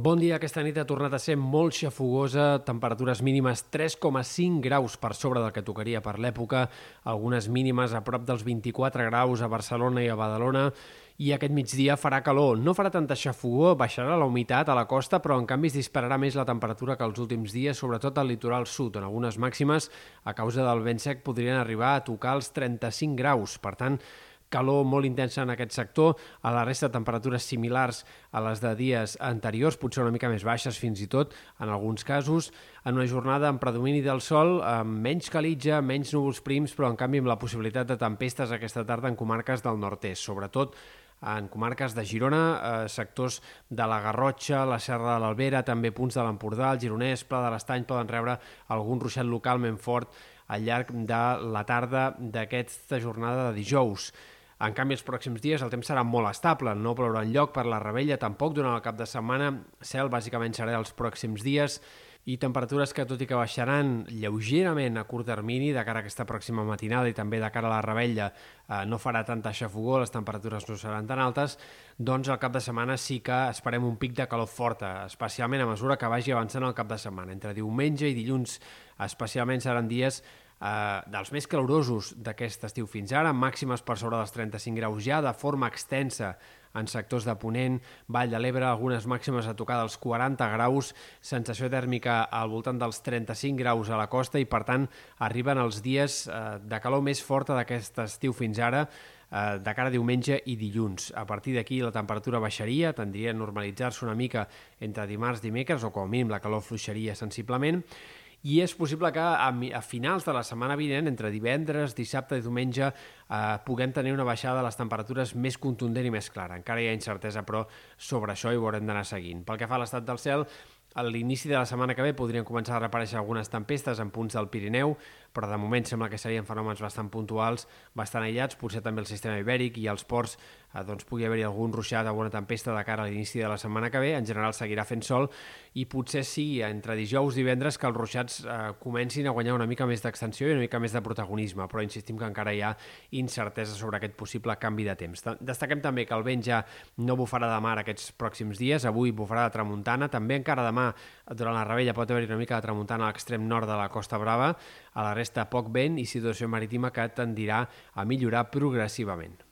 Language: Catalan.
Bon dia. Aquesta nit ha tornat a ser molt xafogosa, temperatures mínimes 3,5 graus per sobre del que tocaria per l'època, algunes mínimes a prop dels 24 graus a Barcelona i a Badalona, i aquest migdia farà calor. No farà tanta xafogó, baixarà la humitat a la costa, però en canvi es dispararà més la temperatura que els últims dies, sobretot al litoral sud, on algunes màximes, a causa del vent sec, podrien arribar a tocar els 35 graus. Per tant, calor molt intensa en aquest sector, a la resta temperatures similars a les de dies anteriors, potser una mica més baixes fins i tot, en alguns casos, en una jornada amb predomini del sol, amb menys calitja, menys núvols prims, però en canvi amb la possibilitat de tempestes aquesta tarda en comarques del nord-est, sobretot en comarques de Girona, eh, sectors de la Garrotxa, la Serra de l'Albera, també punts de l'Empordà, el Gironès, Pla de l'Estany, poden rebre algun ruixat localment fort al llarg de la tarda d'aquesta jornada de dijous. En canvi, els pròxims dies el temps serà molt estable, no plourà lloc per la rebella, tampoc durant el cap de setmana. Cel bàsicament serà els pròxims dies i temperatures que, tot i que baixaran lleugerament a curt termini de cara a aquesta pròxima matinada i també de cara a la rebella, eh, no farà tanta xafogó, les temperatures no seran tan altes, doncs al cap de setmana sí que esperem un pic de calor forta, especialment a mesura que vagi avançant el cap de setmana. Entre diumenge i dilluns especialment seran dies eh, dels més calorosos d'aquest estiu fins ara, màximes per sobre dels 35 graus ja, de forma extensa en sectors de Ponent, Vall de l'Ebre, algunes màximes a tocar dels 40 graus, sensació tèrmica al voltant dels 35 graus a la costa i, per tant, arriben els dies eh, de calor més forta d'aquest estiu fins ara, eh, de cara a diumenge i dilluns. A partir d'aquí la temperatura baixaria, tendria a normalitzar-se una mica entre dimarts i dimecres, o com a mínim la calor fluixaria sensiblement, i és possible que a, a finals de la setmana vinent, entre divendres, dissabte i diumenge, eh, puguem tenir una baixada de les temperatures més contundent i més clara. Encara hi ha incertesa, però sobre això hi haurem d'anar seguint. Pel que fa a l'estat del cel, a l'inici de la setmana que ve podrien començar a reparèixer algunes tempestes en punts del Pirineu, però de moment sembla que serien fenòmens bastant puntuals, bastant aïllats, potser també el sistema ibèric i els ports eh, doncs pugui haver-hi algun ruixat, alguna tempesta de cara a l'inici de la setmana que ve, en general seguirà fent sol i potser sí, entre dijous i divendres que els ruixats eh, comencin a guanyar una mica més d'extensió i una mica més de protagonisme, però insistim que encara hi ha incertesa sobre aquest possible canvi de temps. Destaquem també que el vent ja no bufarà de mar aquests pròxims dies, avui bufarà de tramuntana, també encara demà durant la rebella pot haver-hi una mica de tramuntana a l'extrem nord de la Costa Brava, a la resta poc vent i situació marítima que tendirà a millorar progressivament.